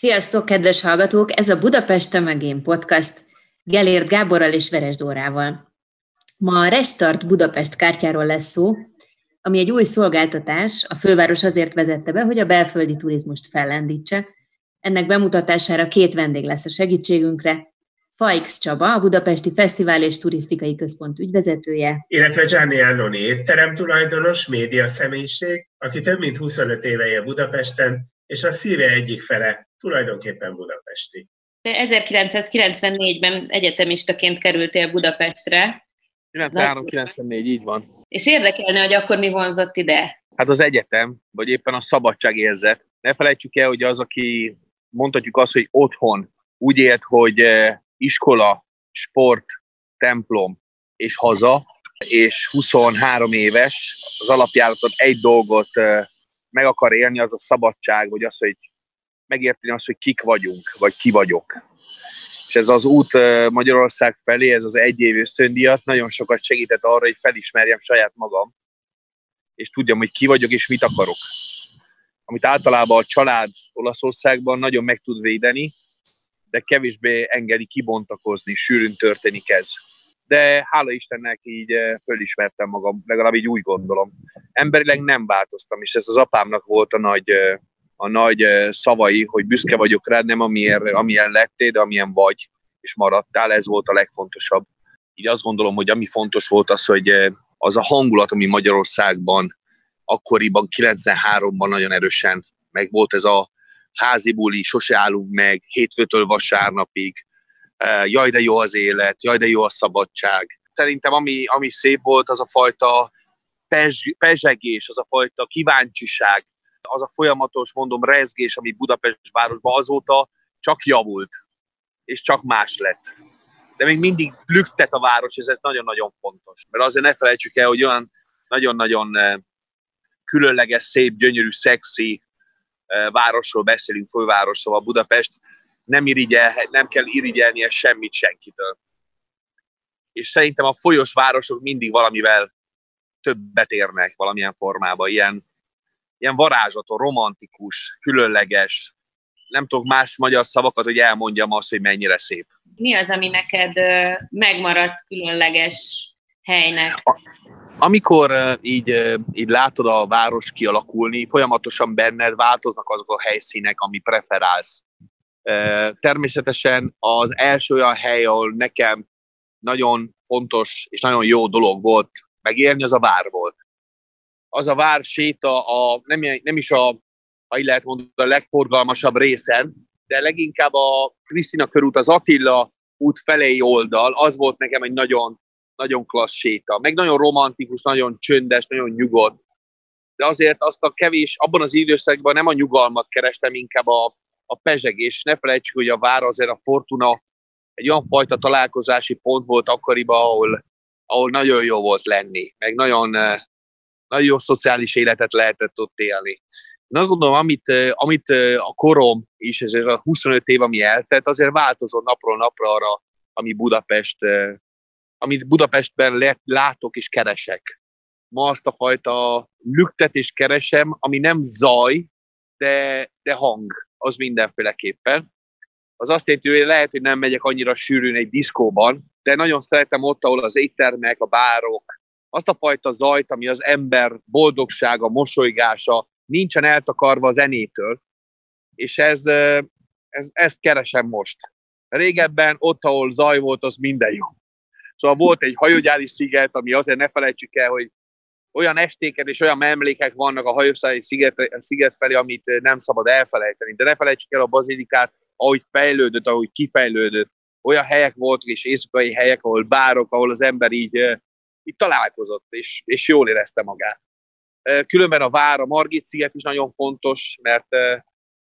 Sziasztok, kedves hallgatók! Ez a Budapest te meg én podcast Gelért Gáborral és Veres Dórával. Ma a Restart Budapest kártyáról lesz szó, ami egy új szolgáltatás, a főváros azért vezette be, hogy a belföldi turizmust fellendítse. Ennek bemutatására két vendég lesz a segítségünkre. Faix Csaba, a Budapesti Fesztivál és Turisztikai Központ ügyvezetője. Illetve Gianni Annoni étterem tulajdonos, média személyiség, aki több mint 25 éve él Budapesten, és a szíve egyik fele tulajdonképpen budapesti. De 1994-ben egyetemistaként kerültél Budapestre, 93-94, így van. És érdekelne, hogy akkor mi vonzott ide? Hát az egyetem, vagy éppen a szabadságérzet. Ne felejtsük el, hogy az, aki mondhatjuk azt, hogy otthon úgy élt, hogy eh, iskola, sport, templom és haza, és 23 éves, az alapjáratot egy dolgot eh, meg akar élni, az a szabadság, vagy az, hogy megérteni azt, hogy kik vagyunk, vagy ki vagyok és ez az út Magyarország felé, ez az egy év ösztöndíjat nagyon sokat segített arra, hogy felismerjem saját magam, és tudjam, hogy ki vagyok és mit akarok. Amit általában a család Olaszországban nagyon meg tud védeni, de kevésbé engedi kibontakozni, sűrűn történik ez. De hála Istennek így fölismertem magam, legalább így úgy gondolom. Emberileg nem változtam, és ez az apámnak volt a nagy a nagy szavai, hogy büszke vagyok rád, nem amilyen, amilyen lettél, de amilyen vagy, és maradtál, ez volt a legfontosabb. Így azt gondolom, hogy ami fontos volt az, hogy az a hangulat, ami Magyarországban akkoriban, 93-ban nagyon erősen meg volt ez a házi buli, sose állunk meg, hétfőtől vasárnapig, jaj, de jó az élet, jaj, de jó a szabadság. Szerintem ami, ami szép volt, az a fajta pezsegés, az a fajta kíváncsiság, az a folyamatos, mondom, rezgés, ami Budapest városban azóta csak javult, és csak más lett. De még mindig lüktet a város, és ez nagyon-nagyon fontos. Mert azért ne felejtsük el, hogy olyan nagyon-nagyon eh, különleges, szép, gyönyörű, szexi eh, városról beszélünk, főváros, szóval Budapest nem, irigyel, nem kell irigyelnie semmit senkitől. És szerintem a folyos városok mindig valamivel többet érnek valamilyen formában, ilyen ilyen varázsatos, romantikus, különleges, nem tudok más magyar szavakat, hogy elmondjam azt, hogy mennyire szép. Mi az, ami neked megmaradt különleges helynek? Amikor így, így látod a város kialakulni, folyamatosan benned változnak azok a helyszínek, ami preferálsz. Természetesen az első olyan hely, ahol nekem nagyon fontos és nagyon jó dolog volt megérni, az a vár volt az a vár séta a, nem, nem is a, ha így lehet mondani, a legforgalmasabb részen, de leginkább a Krisztina körút, az Attila út felé oldal, az volt nekem egy nagyon, nagyon klassz séta. Meg nagyon romantikus, nagyon csöndes, nagyon nyugodt. De azért azt a kevés, abban az időszakban nem a nyugalmat kerestem, inkább a, a pezsegés. Ne felejtsük, hogy a vár azért a Fortuna egy olyan fajta találkozási pont volt akkoriban, ahol, ahol nagyon jó volt lenni, meg nagyon, nagyon jó szociális életet lehetett ott élni. Én azt gondolom, amit, amit a korom is, ez a 25 év, ami eltelt, azért változó napról napra arra, ami Budapest, amit Budapestben látok és keresek. Ma azt a fajta lüktetést keresem, ami nem zaj, de, de hang, az mindenféleképpen. Az azt jelenti, hogy lehet, hogy nem megyek annyira sűrűn egy diszkóban, de nagyon szeretem ott, ahol az éttermek, a bárok, azt a fajta zajt, ami az ember boldogsága, mosolygása nincsen eltakarva a zenétől, és ez, ez, ezt keresem most. Régebben ott, ahol zaj volt, az minden jó. Szóval volt egy hajógyári sziget, ami azért ne felejtsük el, hogy olyan estéket és olyan emlékek vannak a hajógyári sziget, sziget felé, amit nem szabad elfelejteni. De ne felejtsük el a bazilikát, ahogy fejlődött, ahogy kifejlődött. Olyan helyek voltak, és éjszakai helyek, ahol bárok, ahol az ember így itt találkozott, és, és jól érezte magát. Különben a vár, a Margit sziget is nagyon fontos, mert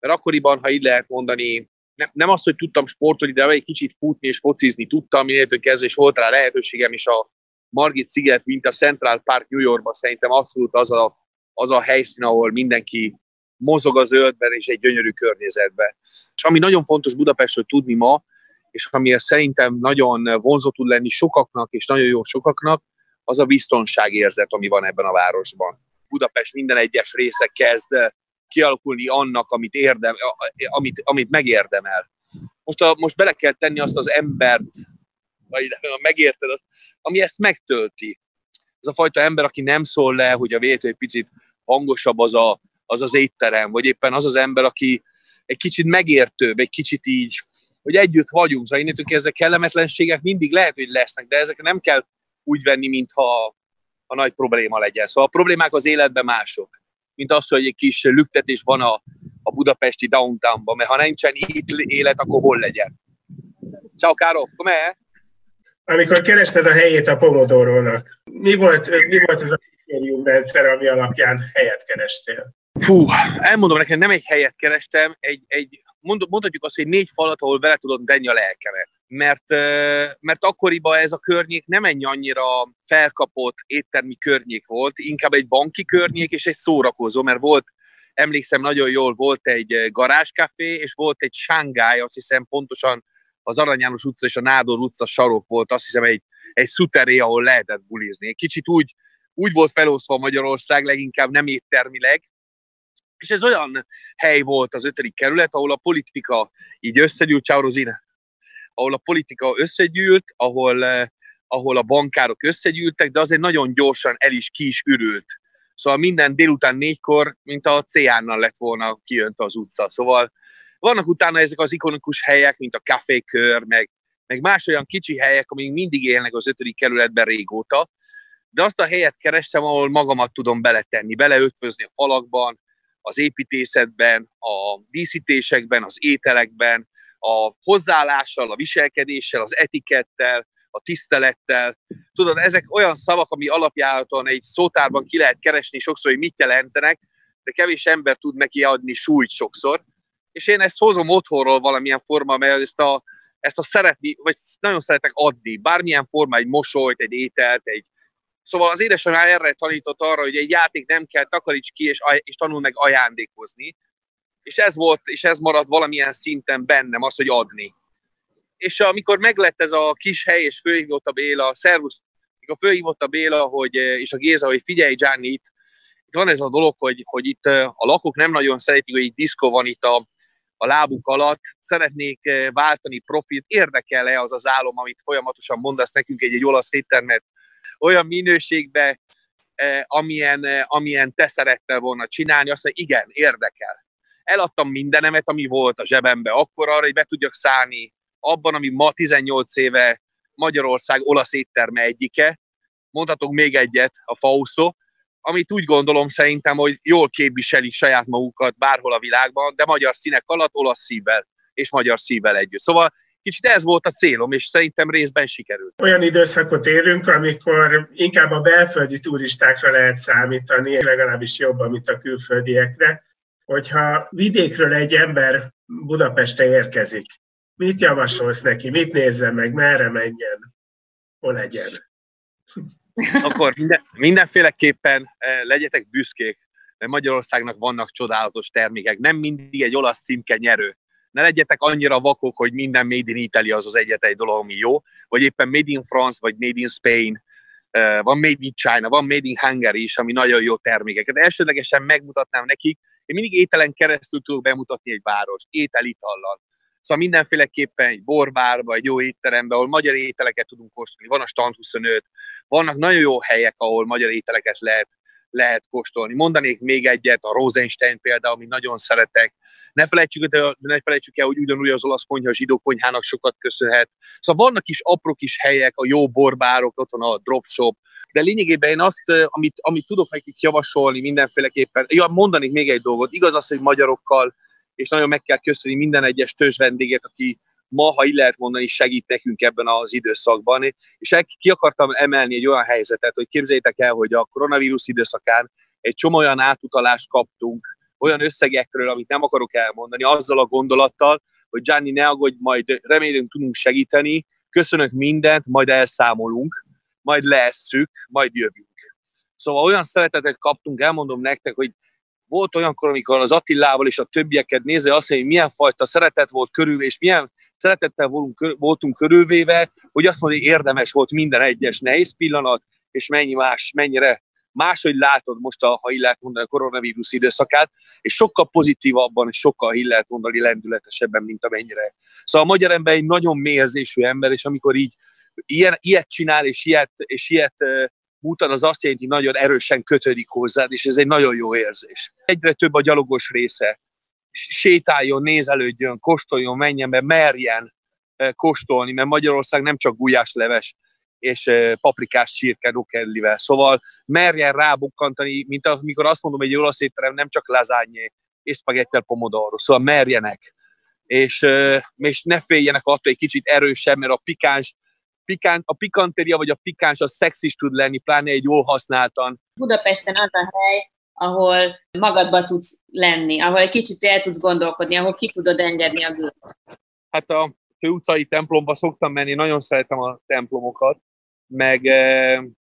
mert akkoriban, ha így lehet mondani, nem, nem azt, hogy tudtam sportolni, de egy kicsit futni és focizni tudtam, minél kezdve, és volt rá lehetőségem is a Margit sziget, mint a Central Park New Yorkban, szerintem abszolút az a, az a helyszín, ahol mindenki mozog a zöldben és egy gyönyörű környezetben. És ami nagyon fontos Budapestről tudni ma, és ami szerintem nagyon vonzó tud lenni sokaknak, és nagyon jó sokaknak, az a biztonságérzet, ami van ebben a városban. Budapest minden egyes része kezd kialakulni annak, amit, érdem, amit, amit megérdemel. Most, a, most bele kell tenni azt az embert, vagy megérted, ami ezt megtölti. Ez a fajta ember, aki nem szól le, hogy a vélető egy picit hangosabb az, a, az az étterem, vagy éppen az az ember, aki egy kicsit megértőbb, egy kicsit így, hogy együtt vagyunk, szóval innentől ezek kellemetlenségek mindig lehet, hogy lesznek, de ezek nem kell úgy venni, mintha a nagy probléma legyen. Szóval a problémák az életben mások, mint az, hogy egy kis lüktetés van a, a budapesti downtownban, mert ha nincsen itt élet, akkor hol legyen? Ciao, Káro, come Amikor kerested a helyét a Pomodorónak, mi volt, mi volt ez a rendszer, ami alapján helyet kerestél? Fú, elmondom neked, nem egy helyet kerestem, egy, egy mondhatjuk azt, hogy négy falat, ahol vele tudod tenni a lelkemet. Mert, mert akkoriban ez a környék nem ennyi annyira felkapott éttermi környék volt, inkább egy banki környék és egy szórakozó, mert volt, emlékszem nagyon jól, volt egy garázskáfé, és volt egy Shanghai, azt hiszem pontosan az Arany János utca és a Nádor utca sarok volt, azt hiszem egy, egy szuteré, ahol lehetett bulizni. Kicsit úgy, úgy volt felosztva Magyarország, leginkább nem éttermileg, és ez olyan hely volt az ötödik kerület, ahol a politika így összegyűlt, ciao ahol a politika összegyűlt, ahol, eh, ahol a bankárok összegyűltek, de azért nagyon gyorsan el is ki is ürült. Szóval minden délután négykor, mint a Céánnal lett volna kijöntve az utca. Szóval vannak utána ezek az ikonikus helyek, mint a kafékör, meg, meg más olyan kicsi helyek, amik mindig élnek az ötödik kerületben régóta, de azt a helyet kerestem, ahol magamat tudom beletenni, beleötvözni a falakban, az építészetben, a díszítésekben, az ételekben, a hozzáállással, a viselkedéssel, az etikettel, a tisztelettel. Tudod, ezek olyan szavak, ami alapjáraton egy szótárban ki lehet keresni sokszor, hogy mit jelentenek, de kevés ember tud neki adni súlyt sokszor. És én ezt hozom otthonról valamilyen forma, mert ezt a, ezt a szeretni, vagy nagyon szeretek adni, bármilyen forma, egy mosolyt, egy ételt, egy, Szóval az édesanyám erre tanított arra, hogy egy játék nem kell, takaríts ki, és, és tanul meg ajándékozni. És ez volt, és ez maradt valamilyen szinten bennem, az, hogy adni. És amikor meglett ez a kis hely, és főhívott a Béla, szervusz, a főhívott a Béla, hogy, és a Géza, hogy figyelj, Gianni, itt, itt van ez a dolog, hogy, hogy itt a lakók nem nagyon szeretik, hogy itt diszkó van itt a, a lábuk alatt, szeretnék váltani profit, érdekel-e az az álom, amit folyamatosan mondasz nekünk egy, egy olasz éttermet olyan minőségbe, amilyen, amilyen te szerettel volna csinálni, azt mondja, igen, érdekel. Eladtam mindenemet, ami volt a zsebembe, akkor arra, hogy be tudjak szállni abban, ami ma 18 éve Magyarország olasz étterme egyike, mondhatok még egyet, a Fausto, amit úgy gondolom szerintem, hogy jól képviselik saját magukat bárhol a világban, de magyar színek alatt, olasz szívvel és magyar szívvel együtt. Szóval Kicsit ez volt a célom, és szerintem részben sikerült. Olyan időszakot élünk, amikor inkább a belföldi turistákra lehet számítani, legalábbis jobban, mint a külföldiekre, hogyha vidékről egy ember Budapestre érkezik, mit javasolsz neki, mit nézzen meg, merre menjen, hol legyen? Akkor minden, mindenféleképpen eh, legyetek büszkék, mert Magyarországnak vannak csodálatos termékek. Nem mindig egy olasz címke nyerő ne legyetek annyira vakok, hogy minden Made in Italy az az egyetlen egy dolog, ami jó, vagy éppen Made in France, vagy Made in Spain, van Made in China, van Made in Hungary is, ami nagyon jó termékeket. Elsődlegesen megmutatnám nekik, én mindig ételen keresztül tudok bemutatni egy várost, ételitallal. Szóval mindenféleképpen egy borbárba, egy jó étterembe, ahol magyar ételeket tudunk kóstolni. Van a Stand 25, vannak nagyon jó helyek, ahol magyar ételeket lehet, lehet kóstolni. Mondanék még egyet, a Rosenstein például, amit nagyon szeretek, ne felejtsük, de ne felejtsük el, hogy ugyanúgy az olasz konyha a zsidó konyhának sokat köszönhet. Szóval vannak is apró kis helyek, a jó borbárok, ott van a dropshop, de lényegében én azt, amit, amit tudok nekik javasolni mindenféleképpen, ja, mondanék még egy dolgot, igaz az, hogy magyarokkal, és nagyon meg kell köszönni minden egyes törzs vendéget, aki ma, ha így lehet mondani, segít nekünk ebben az időszakban. És ki akartam emelni egy olyan helyzetet, hogy képzeljétek el, hogy a koronavírus időszakán egy csomó olyan átutalást kaptunk, olyan összegekről, amit nem akarok elmondani, azzal a gondolattal, hogy Gianni, ne aggódj, majd remélünk tudunk segíteni, köszönök mindent, majd elszámolunk, majd leesszük, majd jövünk. Szóval olyan szeretetet kaptunk, elmondom nektek, hogy volt olyankor, amikor az Attilával és a többieket nézve azt hogy milyen fajta szeretet volt körül, és milyen szeretettel voltunk, voltunk körülvéve, hogy azt mondja, hogy érdemes volt minden egyes nehéz pillanat, és mennyi más, mennyire máshogy látod most, a, ha így mondani, a koronavírus időszakát, és sokkal pozitívabban, és sokkal így mondani lendületesebben, mint amennyire. Szóval a magyar ember egy nagyon mélyezésű ember, és amikor így ilyen, ilyet csinál, és ilyet, és ilyet mutat, az azt jelenti, hogy nagyon erősen kötődik hozzád, és ez egy nagyon jó érzés. Egyre több a gyalogos része. Sétáljon, nézelődjön, kóstoljon, menjen be, merjen kóstolni, mert Magyarország nem csak gulyásleves és paprikás csirke dokellivel. Szóval merjen rábukkantani, mint amikor azt mondom, egy olasz étterem nem csak lazányé és spagettel pomodoro. Szóval merjenek. És, és ne féljenek attól egy kicsit erősebb, mert a pikáns pikán, a pikanteria vagy a pikáns az szex is tud lenni, pláne egy jól használtan. Budapesten az a hely, ahol magadba tudsz lenni, ahol egy kicsit el tudsz gondolkodni, ahol ki tudod engedni az út. Hát a főutcai templomba szoktam menni, nagyon szeretem a templomokat, meg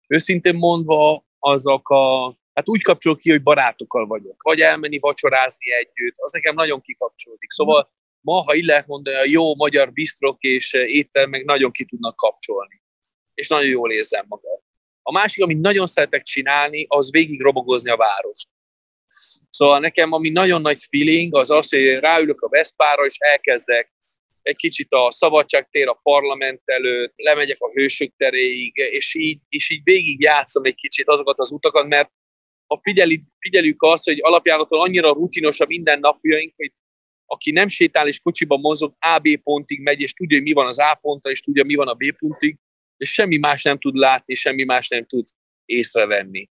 őszintén mondva azok a, hát úgy kapcsol ki, hogy barátokkal vagyok, vagy elmenni vacsorázni együtt, az nekem nagyon kikapcsolódik. Szóval ma, ha így lehet mondani, a jó magyar bistrok és meg nagyon ki tudnak kapcsolni. És nagyon jól érzem magam. A másik, amit nagyon szeretek csinálni, az végig robogozni a várost. Szóval nekem, ami nagyon nagy feeling, az az, hogy ráülök a Veszpára, és elkezdek egy kicsit a szabadságtér, a parlament előtt, lemegyek a hősök teréig, és így, és így végig játszom egy kicsit azokat az utakat, mert ha figyeli, figyeljük azt, hogy alapjáraton annyira rutinos a mindennapjaink, hogy aki nem sétál és kocsiba mozog, A-B pontig megy, és tudja, hogy mi van az A pontra, és tudja, mi van a B pontig, és semmi más nem tud látni, semmi más nem tud észrevenni.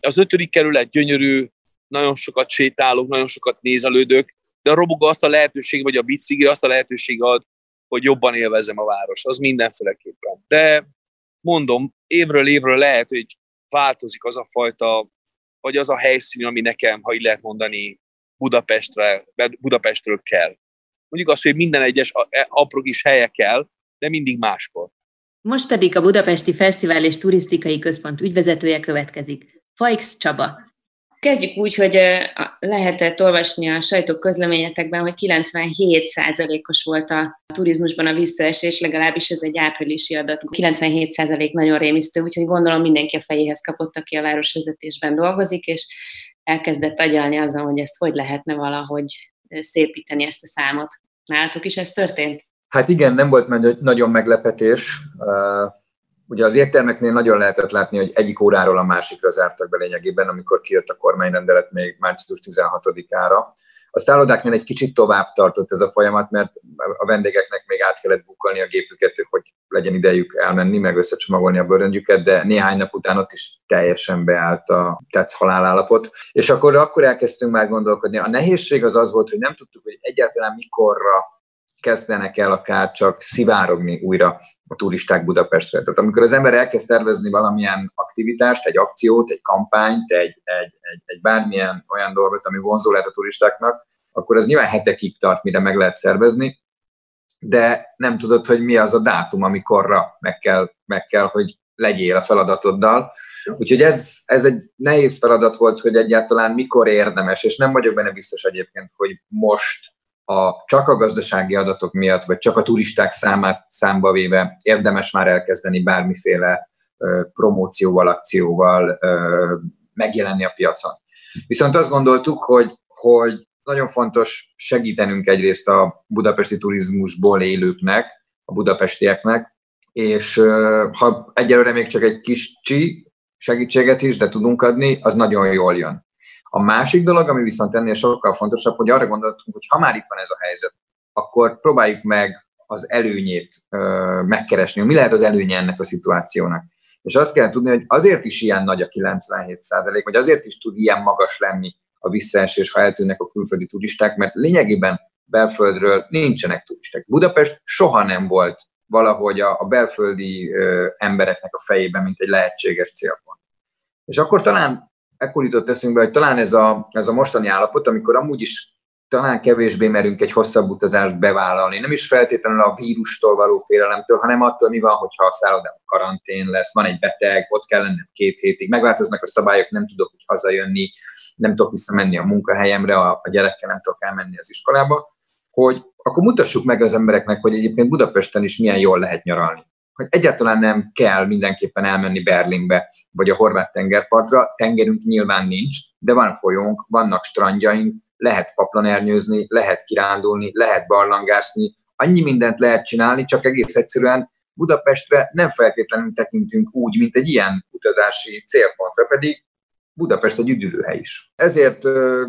Az ötödik kerület gyönyörű, nagyon sokat sétálok, nagyon sokat nézelődök, de a roboga azt a lehetőség, vagy a bicikli azt a lehetőség ad, hogy jobban élvezem a város. Az mindenféleképpen. De mondom, évről évről lehet, hogy változik az a fajta, vagy az a helyszín, ami nekem, ha így lehet mondani, Budapestre, Budapestről kell. Mondjuk azt, hogy minden egyes e, apró kis helye kell, de mindig máskor. Most pedig a Budapesti Fesztivál és Turisztikai Központ ügyvezetője következik. Fajx Csaba. Kezdjük úgy, hogy lehetett olvasni a sajtók közleményetekben, hogy 97%-os volt a turizmusban a visszaesés, legalábbis ez egy áprilisi adat. 97% nagyon rémisztő, úgyhogy gondolom mindenki a fejéhez kapott, aki a városvezetésben dolgozik, és elkezdett agyalni azon, hogy ezt hogy lehetne valahogy szépíteni ezt a számot. Nálatok is ez történt? Hát igen, nem volt nagyon meglepetés. Ugye az értelmeknél nagyon lehetett látni, hogy egyik óráról a másikra zártak be lényegében, amikor kijött a kormányrendelet még március 16-ára. A szállodáknál egy kicsit tovább tartott ez a folyamat, mert a vendégeknek még át kellett bukolni a gépüket, hogy legyen idejük elmenni, meg összecsomagolni a bőröndjüket, de néhány nap után ott is teljesen beállt a tetsz halálállapot. És akkor, akkor elkezdtünk már gondolkodni. A nehézség az az volt, hogy nem tudtuk, hogy egyáltalán mikorra kezdenek el akár csak szivárogni újra a turisták Budapestre. Tehát amikor az ember elkezd tervezni valamilyen aktivitást, egy akciót, egy kampányt, egy, egy, egy, egy bármilyen olyan dolgot, ami vonzó lehet a turistáknak, akkor az nyilván hetekig tart, mire meg lehet szervezni, de nem tudod, hogy mi az a dátum, amikorra meg kell, meg kell hogy legyél a feladatoddal. Úgyhogy ez, ez egy nehéz feladat volt, hogy egyáltalán mikor érdemes, és nem vagyok benne biztos egyébként, hogy most a, csak a gazdasági adatok miatt, vagy csak a turisták számát számba véve érdemes már elkezdeni bármiféle ö, promócióval, akcióval ö, megjelenni a piacon. Viszont azt gondoltuk, hogy, hogy nagyon fontos segítenünk egyrészt a budapesti turizmusból élőknek, a budapestieknek, és ö, ha egyelőre még csak egy kis csi segítséget is, de tudunk adni, az nagyon jól jön. A másik dolog, ami viszont ennél sokkal fontosabb, hogy arra gondoltunk, hogy ha már itt van ez a helyzet, akkor próbáljuk meg az előnyét ö, megkeresni. Mi lehet az előnye ennek a szituációnak? És azt kell tudni, hogy azért is ilyen nagy a 97 százalék, vagy azért is tud ilyen magas lenni a visszaesés, ha eltűnnek a külföldi turisták, mert lényegében belföldről nincsenek turisták. Budapest soha nem volt valahogy a, a belföldi ö, embereknek a fejében, mint egy lehetséges célpont. És akkor talán ekkor jutott eszünkbe, hogy talán ez a, ez a mostani állapot, amikor amúgy is talán kevésbé merünk egy hosszabb utazást bevállalni. Nem is feltétlenül a vírustól való félelemtől, hanem attól, mi van, hogyha a szállodában karantén lesz, van egy beteg, ott kell lennem két hétig, megváltoznak a szabályok, nem tudok úgy hazajönni, nem tudok visszamenni a munkahelyemre, a, a gyerekkel nem tudok elmenni az iskolába, hogy akkor mutassuk meg az embereknek, hogy egyébként Budapesten is milyen jól lehet nyaralni. Hogy egyáltalán nem kell mindenképpen elmenni Berlinbe, vagy a horvát tengerpartra, tengerünk nyilván nincs, de van folyónk, vannak strandjaink, lehet paplanernyőzni, lehet kirándulni, lehet barlangászni, annyi mindent lehet csinálni, csak egész egyszerűen Budapestre nem feltétlenül tekintünk úgy, mint egy ilyen utazási célpontra, pedig Budapest egy üdülőhely is. Ezért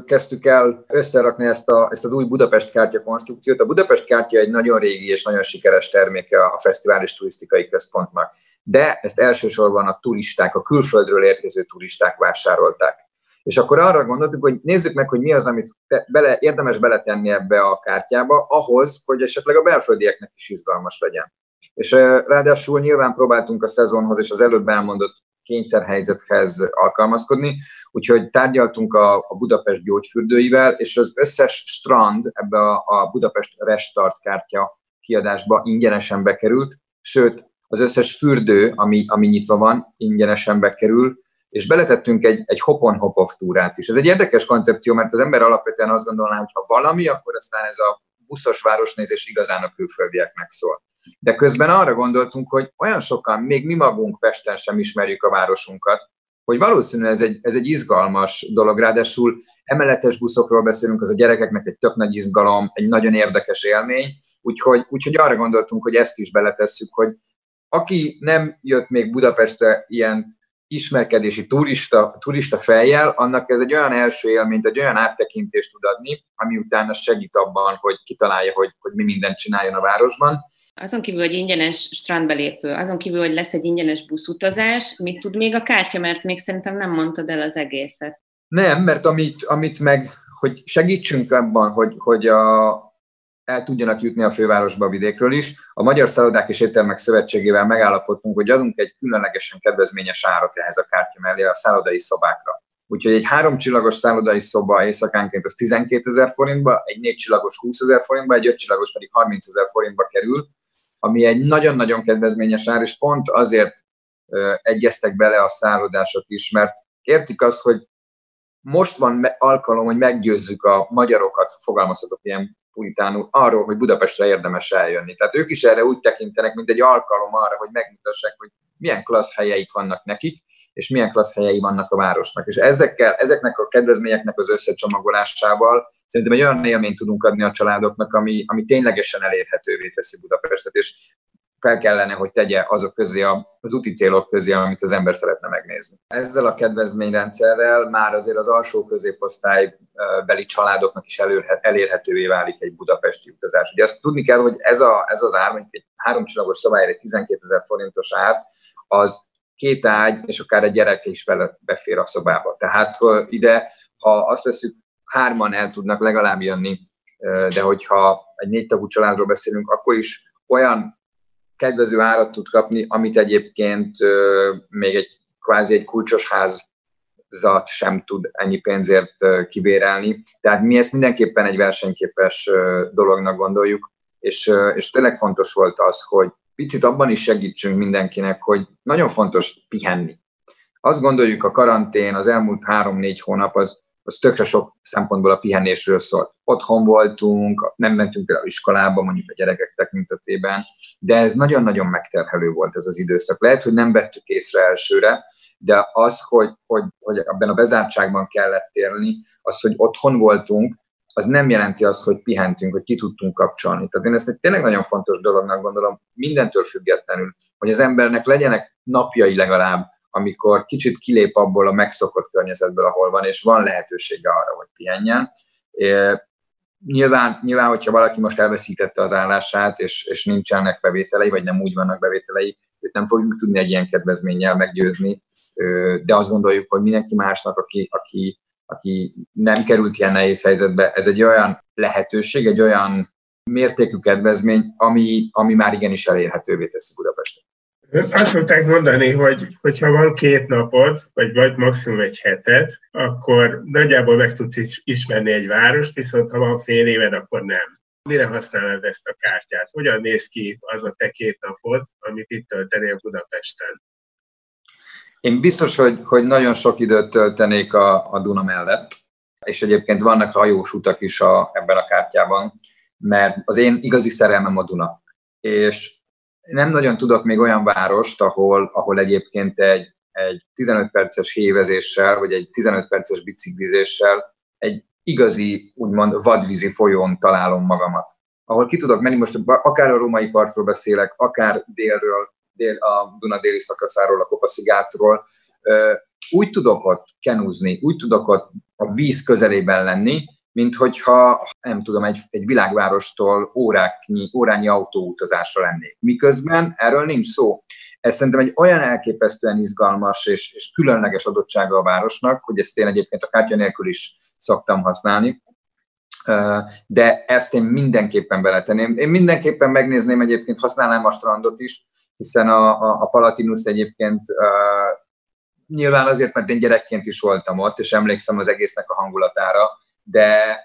kezdtük el összerakni ezt, a, ezt az új Budapest kártya konstrukciót. A Budapest kártya egy nagyon régi és nagyon sikeres terméke a fesztivál és turisztikai központnak, de ezt elsősorban a turisták, a külföldről érkező turisták vásárolták. És akkor arra gondoltuk, hogy nézzük meg, hogy mi az, amit bele, érdemes beletenni ebbe a kártyába, ahhoz, hogy esetleg a belföldieknek is izgalmas legyen. És ráadásul nyilván próbáltunk a szezonhoz és az előbb elmondott kényszerhelyzethez alkalmazkodni, úgyhogy tárgyaltunk a, a Budapest gyógyfürdőivel, és az összes strand ebbe a, a Budapest Restart kártya kiadásba ingyenesen bekerült, sőt, az összes fürdő, ami, ami nyitva van, ingyenesen bekerül, és beletettünk egy, egy hop-on-hop-off túrát is. Ez egy érdekes koncepció, mert az ember alapvetően azt gondolná, hogy ha valami, akkor aztán ez a buszos városnézés igazán a külföldieknek szól. De közben arra gondoltunk, hogy olyan sokan, még mi magunk Pesten sem ismerjük a városunkat, hogy valószínűleg ez egy, ez egy izgalmas dolog, ráadásul emeletes buszokról beszélünk, az a gyerekeknek egy tök nagy izgalom, egy nagyon érdekes élmény, úgyhogy, úgyhogy arra gondoltunk, hogy ezt is beletesszük, hogy aki nem jött még Budapestre ilyen ismerkedési turista, turista fejjel, annak ez egy olyan első élményt, egy olyan áttekintést tud adni, ami utána segít abban, hogy kitalálja, hogy, hogy mi mindent csináljon a városban. Azon kívül, hogy ingyenes strandbelépő, azon kívül, hogy lesz egy ingyenes buszutazás, mit tud még a kártya, mert még szerintem nem mondtad el az egészet. Nem, mert amit, amit meg, hogy segítsünk abban, hogy, hogy a, el tudjanak jutni a fővárosba a vidékről is. A Magyar Szállodák és Éttermek Szövetségével megállapodtunk, hogy adunk egy különlegesen kedvezményes árat ehhez a kártya mellé a szállodai szobákra. Úgyhogy egy három csillagos szállodai szoba éjszakánként az 12 ezer forintba, egy négy csillagos 20 ezer forintba, egy öt csillagos pedig 30 ezer forintba kerül, ami egy nagyon-nagyon kedvezményes ár, és pont azért egyeztek bele a szállodások is, mert értik azt, hogy most van alkalom, hogy meggyőzzük a magyarokat, fogalmazhatok ilyen puritánul arról, hogy Budapestre érdemes eljönni. Tehát ők is erre úgy tekintenek, mint egy alkalom arra, hogy megmutassák, hogy milyen klassz helyeik vannak nekik, és milyen klassz helyei vannak a városnak. És ezekkel, ezeknek a kedvezményeknek az összecsomagolásával szerintem egy olyan élményt tudunk adni a családoknak, ami, ami ténylegesen elérhetővé teszi Budapestet, és fel kellene, hogy tegye azok közé, az úti célok közé, amit az ember szeretne megnézni. Ezzel a kedvezményrendszerrel már azért az alsó középosztály beli családoknak is elérhetővé válik egy budapesti utazás. Ugye azt tudni kell, hogy ez, a, ez az ár, mondjuk egy háromcsillagos egy 12 ezer forintos ár, az két ágy, és akár egy gyerek is vele befér a szobába. Tehát ide, ha azt veszük, hárman el tudnak legalább jönni, de hogyha egy négy tagú családról beszélünk, akkor is olyan kedvező árat tud kapni, amit egyébként még egy kvázi egy kulcsos házat sem tud ennyi pénzért kibérelni. Tehát mi ezt mindenképpen egy versenyképes dolognak gondoljuk, és, és tényleg fontos volt az, hogy picit abban is segítsünk mindenkinek, hogy nagyon fontos pihenni. Azt gondoljuk, a karantén, az elmúlt három-négy hónap az az tökre sok szempontból a pihenésről szólt. Otthon voltunk, nem mentünk el iskolába, mondjuk a gyerekek tekintetében, de ez nagyon-nagyon megterhelő volt ez az időszak. Lehet, hogy nem vettük észre elsőre, de az, hogy, hogy, hogy ebben a bezártságban kellett élni, az, hogy otthon voltunk, az nem jelenti azt, hogy pihentünk, hogy ki tudtunk kapcsolni. Tehát én ezt egy tényleg nagyon fontos dolognak gondolom, mindentől függetlenül, hogy az embernek legyenek napjai legalább, amikor kicsit kilép abból a megszokott környezetből, ahol van, és van lehetősége arra, hogy pihenjen. Nyilván, nyilván, hogyha valaki most elveszítette az állását, és, és nincsenek bevételei, vagy nem úgy vannak bevételei, őt nem fogjuk tudni egy ilyen kedvezménnyel meggyőzni, de azt gondoljuk, hogy mindenki másnak, aki, aki, aki nem került ilyen nehéz helyzetbe, ez egy olyan lehetőség, egy olyan mértékű kedvezmény, ami, ami már igenis elérhetővé teszi Budapestet. Azt szokták mondani, hogy hogyha van két napod, vagy vagy maximum egy heted, akkor nagyjából meg tudsz ismerni egy várost, viszont ha van fél éved, akkor nem. Mire használod ezt a kártyát? Hogyan néz ki az a te két napod, amit itt töltenél Budapesten? Én biztos, hogy, hogy nagyon sok időt töltenék a, a Duna mellett, és egyébként vannak hajós utak is a, ebben a kártyában, mert az én igazi szerelmem a Duna. És nem nagyon tudok még olyan várost, ahol, ahol egyébként egy, egy 15 perces hévezéssel, vagy egy 15 perces biciklizéssel egy igazi, úgymond vadvízi folyón találom magamat. Ahol ki tudok menni, most akár a római partról beszélek, akár délről, dél, a Duna déli szakaszáról, a Kopaszigátról, úgy tudok ott kenúzni, úgy tudok ott a víz közelében lenni, mint hogyha, nem tudom, egy, egy világvárostól óráknyi, órányi autóutazásra lennék. Miközben erről nincs szó. Ez szerintem egy olyan elképesztően izgalmas és, és különleges adottsága a városnak, hogy ezt én egyébként a kártya nélkül is szoktam használni, de ezt én mindenképpen beletenném. Én mindenképpen megnézném egyébként, használnám a strandot is, hiszen a, a, a Palatinus egyébként nyilván azért, mert én gyerekként is voltam ott, és emlékszem az egésznek a hangulatára, de,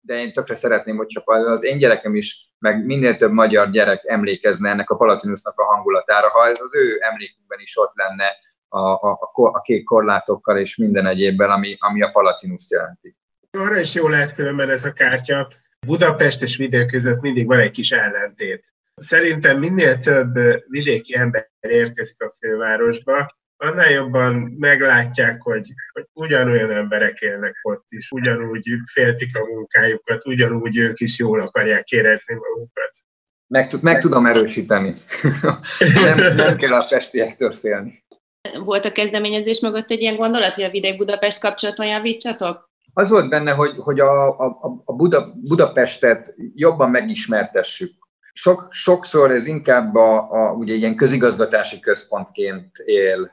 de én tökre szeretném, hogyha az én gyerekem is, meg minél több magyar gyerek emlékezne ennek a Palatinusnak a hangulatára, ha ez az ő emlékükben is ott lenne a, a, a kék korlátokkal és minden egyébben, ami, ami a Palatinus jelenti. Arra is jó lehet különben ez a kártya. Budapest és vidék között mindig van egy kis ellentét. Szerintem minél több vidéki ember érkezik a fővárosba, annál jobban meglátják, hogy, hogy ugyanolyan emberek élnek ott is, ugyanúgy féltik a munkájukat, ugyanúgy ők is jól akarják érezni magukat. Meg, meg tudom erősíteni. nem, nem kell a pestiektől félni. Volt a kezdeményezés mögött egy ilyen gondolat, hogy a Vidék-Budapest kapcsolaton javítsatok? Az volt benne, hogy, hogy a, a, a Buda, Budapestet jobban megismertessük. Sok, sokszor ez inkább a, a, ugye ilyen közigazgatási központként él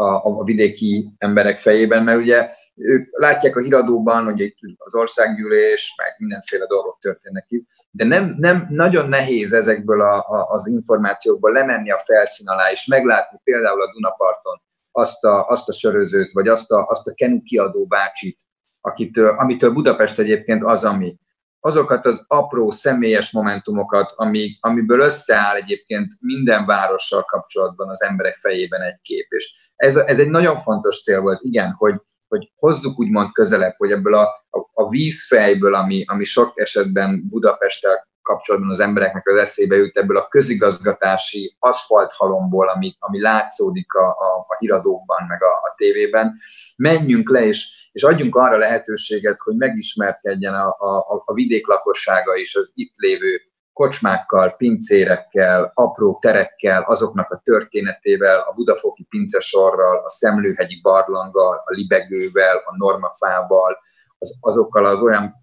a, a vidéki emberek fejében, mert ugye ők látják a híradóban, hogy itt az országgyűlés, meg mindenféle dolgok történnek itt, de nem, nem nagyon nehéz ezekből a, a, az információkból lemenni a felszín alá, és meglátni például a Dunaparton azt a, azt a sörözőt, vagy azt a, azt a kenu kiadó bácsit, akitől, amitől Budapest egyébként az, ami azokat az apró személyes momentumokat, ami, amiből összeáll egyébként minden várossal kapcsolatban az emberek fejében egy kép. És ez, ez egy nagyon fontos cél volt, igen, hogy, hogy hozzuk úgymond közelebb, hogy ebből a, a, a vízfejből, ami, ami sok esetben Budapesttel kapcsolatban az embereknek az eszébe jut ebből a közigazgatási aszfalthalomból, ami, ami látszódik a, a, a híradókban, meg a, a tévében. Menjünk le, és, és adjunk arra lehetőséget, hogy megismerkedjen a, a, a vidék lakossága is az itt lévő kocsmákkal, pincérekkel, apró terekkel, azoknak a történetével, a budafoki pincesorral, a szemlőhegyi barlanggal, a libegővel, a normafával, az, azokkal az olyan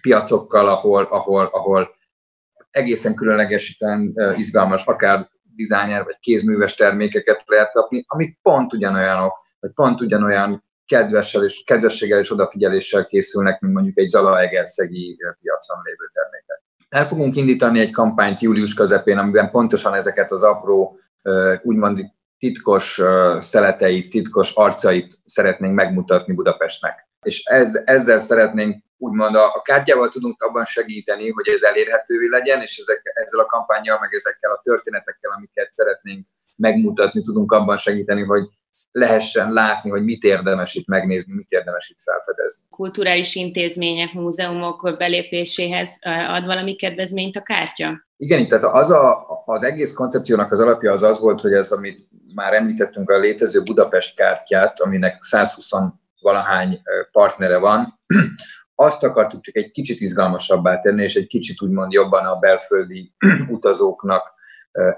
piacokkal, ahol, ahol, ahol egészen különlegesen izgalmas, akár designer vagy kézműves termékeket lehet kapni, amik pont ugyanolyanok, vagy pont ugyanolyan kedvessel és kedvességgel és odafigyeléssel készülnek, mint mondjuk egy Zalaegerszegi piacon lévő termékek. El fogunk indítani egy kampányt július közepén, amiben pontosan ezeket az apró, úgymond titkos szeleteit, titkos arcait szeretnénk megmutatni Budapestnek. És ez, ezzel szeretnénk úgymond a, a kártyával tudunk abban segíteni, hogy ez elérhetővé legyen, és ezek, ezzel a kampányjal, meg ezekkel a történetekkel, amiket szeretnénk megmutatni, tudunk abban segíteni, hogy lehessen látni, hogy mit érdemes itt megnézni, mit érdemes itt felfedezni. Kulturális intézmények, múzeumok belépéséhez ad valami kedvezményt a kártya? Igen, tehát az a, az egész koncepciónak az alapja az az volt, hogy ez, amit már említettünk, a létező Budapest kártyát, aminek 120 valahány partnere van, azt akartuk csak egy kicsit izgalmasabbá tenni, és egy kicsit úgymond jobban a belföldi utazóknak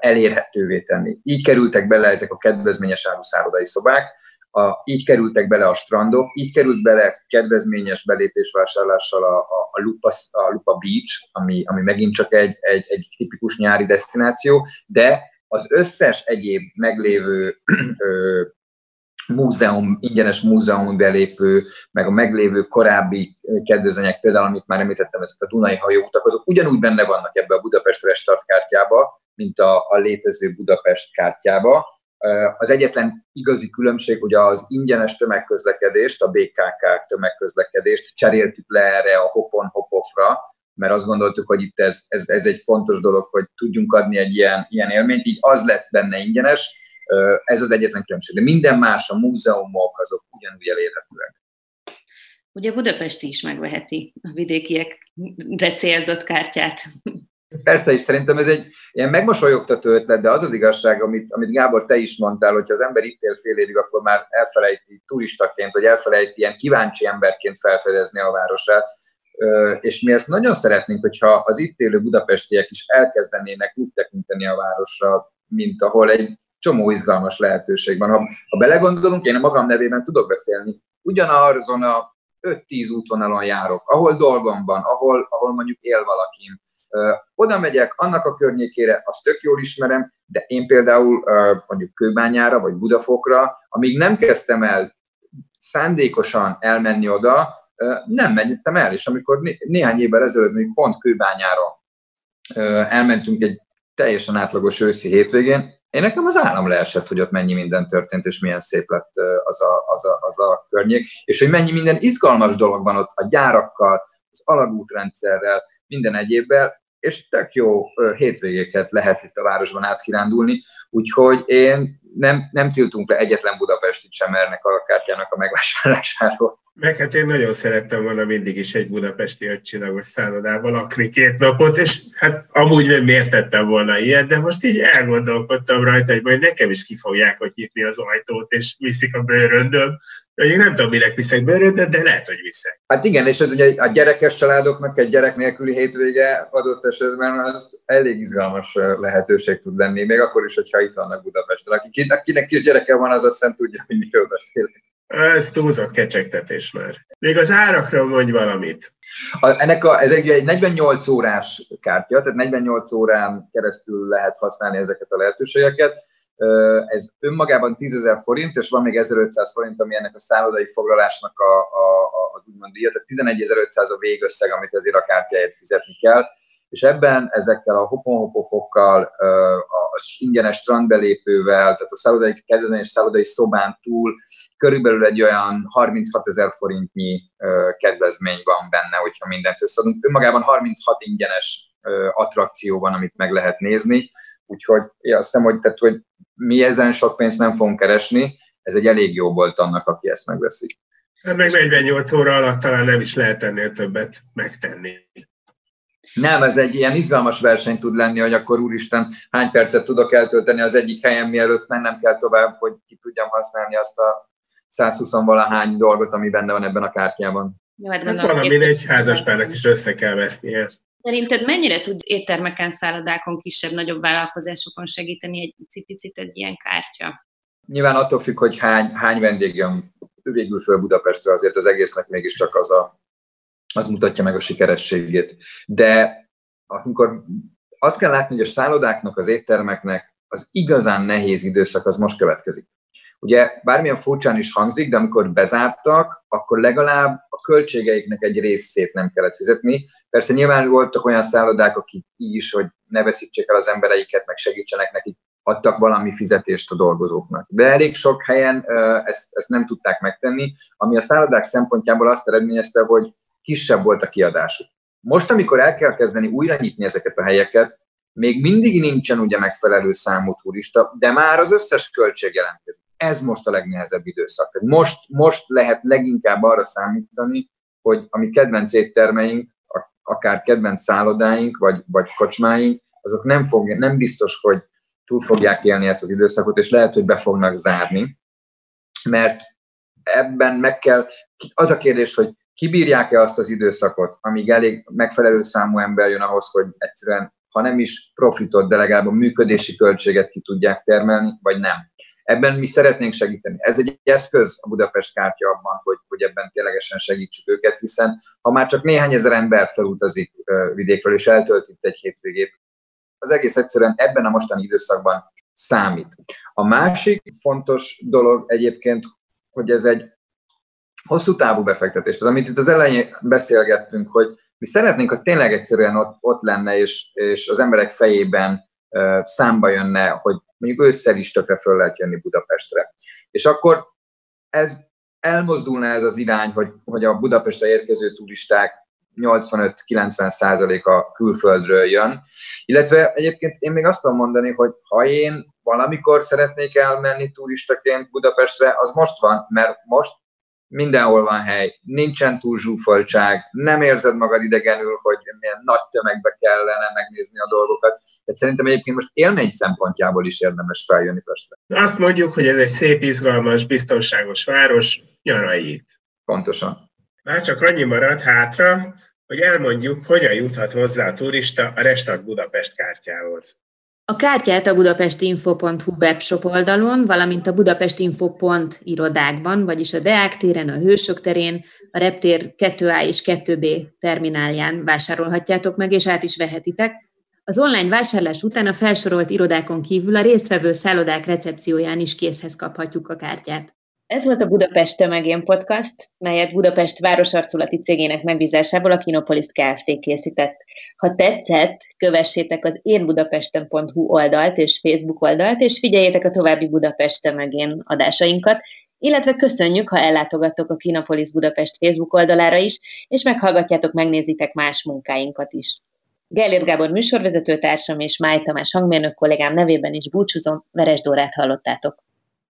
elérhetővé tenni. Így kerültek bele ezek a kedvezményes áruszárodai szobák, a, így kerültek bele a strandok, így került bele kedvezményes belépésvásárlással a, a, a, Lupa, a Lupa Beach, ami, ami megint csak egy, egy, egy tipikus nyári destináció, de az összes egyéb meglévő ö, múzeum, ingyenes múzeum belépő, meg a meglévő korábbi kedvezmények, például amit már említettem, ezek a Dunai hajóutak, azok ugyanúgy benne vannak ebbe a Budapest Restart kártyába, mint a, a létező Budapest kártyába. Az egyetlen igazi különbség, hogy az ingyenes tömegközlekedést, a BKK tömegközlekedést cseréltük le erre a hopon hopofra, mert azt gondoltuk, hogy itt ez, ez, ez egy fontos dolog, hogy tudjunk adni egy ilyen, ilyen élményt, így az lett benne ingyenes, ez az egyetlen különbség. De minden más, a múzeumok, azok ugyanúgy elérhetőek. Ugye Budapest is megveheti a vidékiek célzott kártyát. Persze, és szerintem ez egy ilyen megmosolyogtató ötlet, de az az igazság, amit, amit Gábor, te is mondtál, hogy az ember itt él fél évig, akkor már elfelejti turistaként, vagy elfelejti ilyen kíváncsi emberként felfedezni a városát. És mi ezt nagyon szeretnénk, hogyha az itt élő budapestiek is elkezdenének úgy tekinteni a városra, mint ahol egy csomó izgalmas lehetőség van. Ha, ha belegondolunk, én a magam nevében tudok beszélni, ugyanazon a 5-10 útvonalon járok, ahol dolgom van, ahol, ahol mondjuk él valakin. Oda megyek, annak a környékére, azt tök jól ismerem, de én például mondjuk Kőbányára vagy Budafokra, amíg nem kezdtem el szándékosan elmenni oda, nem mentem el, és amikor néhány évvel ezelőtt még pont Kőbányára elmentünk egy teljesen átlagos őszi hétvégén, én nekem az állam leesett, hogy ott mennyi minden történt, és milyen szép lett az a, az a, az a környék, és hogy mennyi minden izgalmas dolog van ott a gyárakkal, az alagútrendszerrel, minden egyébbel, és tök jó hétvégéket lehet itt a városban átkirándulni, úgyhogy én nem, nem tiltunk le egyetlen Budapestit sem ennek a kártyának a megvásárlásáról. Meg hát én nagyon szerettem volna mindig is egy budapesti ötcsillagos szállodában lakni két napot, és hát amúgy nem miért volna ilyet, de most így elgondolkodtam rajta, hogy majd nekem is ki fogják hogy nyitni az ajtót, és viszik a bőröndöm. Én nem tudom, minek viszek bőröndöt, de lehet, hogy viszek. Hát igen, és ugye a gyerekes családoknak egy gyerek nélküli hétvége adott esetben az elég izgalmas lehetőség tud lenni, még akkor is, hogyha itt vannak Budapesten. Akinek kis gyereke van, az azt hiszem tudja, hogy miről beszélek. Ez túlzott kecsegtetés már. Még az árakról mondj valamit. A, ennek a, ez egy, egy 48 órás kártya, tehát 48 órán keresztül lehet használni ezeket a lehetőségeket. Ez önmagában 10 ezer forint, és van még 1500 forint, ami ennek a szállodai foglalásnak a, a, a, az úgymond díja, tehát 11.500 a végösszeg, amit ezért a kártyáért fizetni kell és ebben ezekkel a hoponhopofokkal, az ingyenes strandbelépővel, tehát a szállodai kedvezményes szállodai szobán túl körülbelül egy olyan 36 ezer forintnyi kedvezmény van benne, hogyha mindent összeadunk. Önmagában 36 ingyenes attrakció van, amit meg lehet nézni, úgyhogy én azt hiszem, hogy, tehát, hogy mi ezen sok pénzt nem fogunk keresni, ez egy elég jó volt annak, aki ezt megveszi. Hát meg 48 óra alatt talán nem is lehet ennél többet megtenni. Nem, ez egy ilyen izgalmas verseny tud lenni, hogy akkor úristen, hány percet tudok eltölteni az egyik helyen, mielőtt mennem kell tovább, hogy ki tudjam használni azt a 120-valahány dolgot, ami benne van ebben a kártyában. Jó, hát Ez valami egy házaspárnak is össze kell vesznie. Szerinted mennyire tud éttermeken, szállodákon, kisebb-nagyobb vállalkozásokon segíteni egy picit egy ilyen kártya? Nyilván attól függ, hogy hány, hány vendég jön végül föl Budapestre, azért az egésznek mégiscsak az a az mutatja meg a sikerességét. De amikor azt kell látni, hogy a szállodáknak, az éttermeknek az igazán nehéz időszak az most következik. Ugye bármilyen furcsán is hangzik, de amikor bezártak, akkor legalább a költségeiknek egy részét nem kellett fizetni. Persze nyilván voltak olyan szállodák, akik így is, hogy ne veszítsék el az embereiket, meg segítsenek nekik, adtak valami fizetést a dolgozóknak. De elég sok helyen ezt, ezt nem tudták megtenni, ami a szállodák szempontjából azt eredményezte, hogy kisebb volt a kiadásuk. Most, amikor el kell kezdeni újra nyitni ezeket a helyeket, még mindig nincsen ugye megfelelő számú turista, de már az összes költség jelentkezik. Ez most a legnehezebb időszak. Most, most lehet leginkább arra számítani, hogy a mi kedvenc éttermeink, akár kedvenc szállodáink, vagy, vagy kocsmáink, azok nem, fog, nem biztos, hogy túl fogják élni ezt az időszakot, és lehet, hogy be fognak zárni, mert ebben meg kell, az a kérdés, hogy kibírják-e azt az időszakot, amíg elég megfelelő számú ember jön ahhoz, hogy egyszerűen, ha nem is profitot, de legalább a működési költséget ki tudják termelni, vagy nem. Ebben mi szeretnénk segíteni. Ez egy eszköz a Budapest kártya abban, hogy, hogy ebben ténylegesen segítsük őket, hiszen ha már csak néhány ezer ember felutazik vidékről és eltölt itt egy hétvégét, az egész egyszerűen ebben a mostani időszakban számít. A másik fontos dolog egyébként, hogy ez egy hosszú távú befektetés. Az, amit itt az elején beszélgettünk, hogy mi szeretnénk, hogy tényleg egyszerűen ott, ott lenne, és, és az emberek fejében számba jönne, hogy mondjuk ősszel is tökre föl lehet jönni Budapestre. És akkor ez elmozdulna ez az irány, hogy, hogy a Budapestre érkező turisták 85-90 százaléka külföldről jön. Illetve egyébként én még azt tudom mondani, hogy ha én valamikor szeretnék elmenni turistaként Budapestre, az most van, mert most mindenhol van hely, nincsen túl zsúfoltság, nem érzed magad idegenül, hogy milyen nagy tömegbe kellene megnézni a dolgokat. Tehát szerintem egyébként most élmény szempontjából is érdemes feljönni Pestre. Azt mondjuk, hogy ez egy szép, izgalmas, biztonságos város, nyarai itt. Pontosan. Már csak annyi marad hátra, hogy elmondjuk, hogyan juthat hozzá a turista a Restart Budapest kártyához. A kártyát a budapestinfo.hu webshop oldalon, valamint a budapestinfo.pont irodákban, vagyis a Deák téren, a Hősök terén, a Reptér 2A és 2B terminálján vásárolhatjátok meg, és át is vehetitek. Az online vásárlás után a felsorolt irodákon kívül a résztvevő szállodák recepcióján is készhez kaphatjuk a kártyát. Ez volt a Budapest Tömegén Podcast, melyet Budapest városarculati cégének megbízásából a Kinopolis Kft. készített. Ha tetszett, kövessétek az énbudapesten.hu oldalt és Facebook oldalt, és figyeljétek a további Budapest Tömegén adásainkat, illetve köszönjük, ha ellátogattok a Kinopolis Budapest Facebook oldalára is, és meghallgatjátok, megnézitek más munkáinkat is. Gellért Gábor műsorvezetőtársam és Máj Tamás hangmérnök kollégám nevében is búcsúzom, Veres Dórát hallottátok.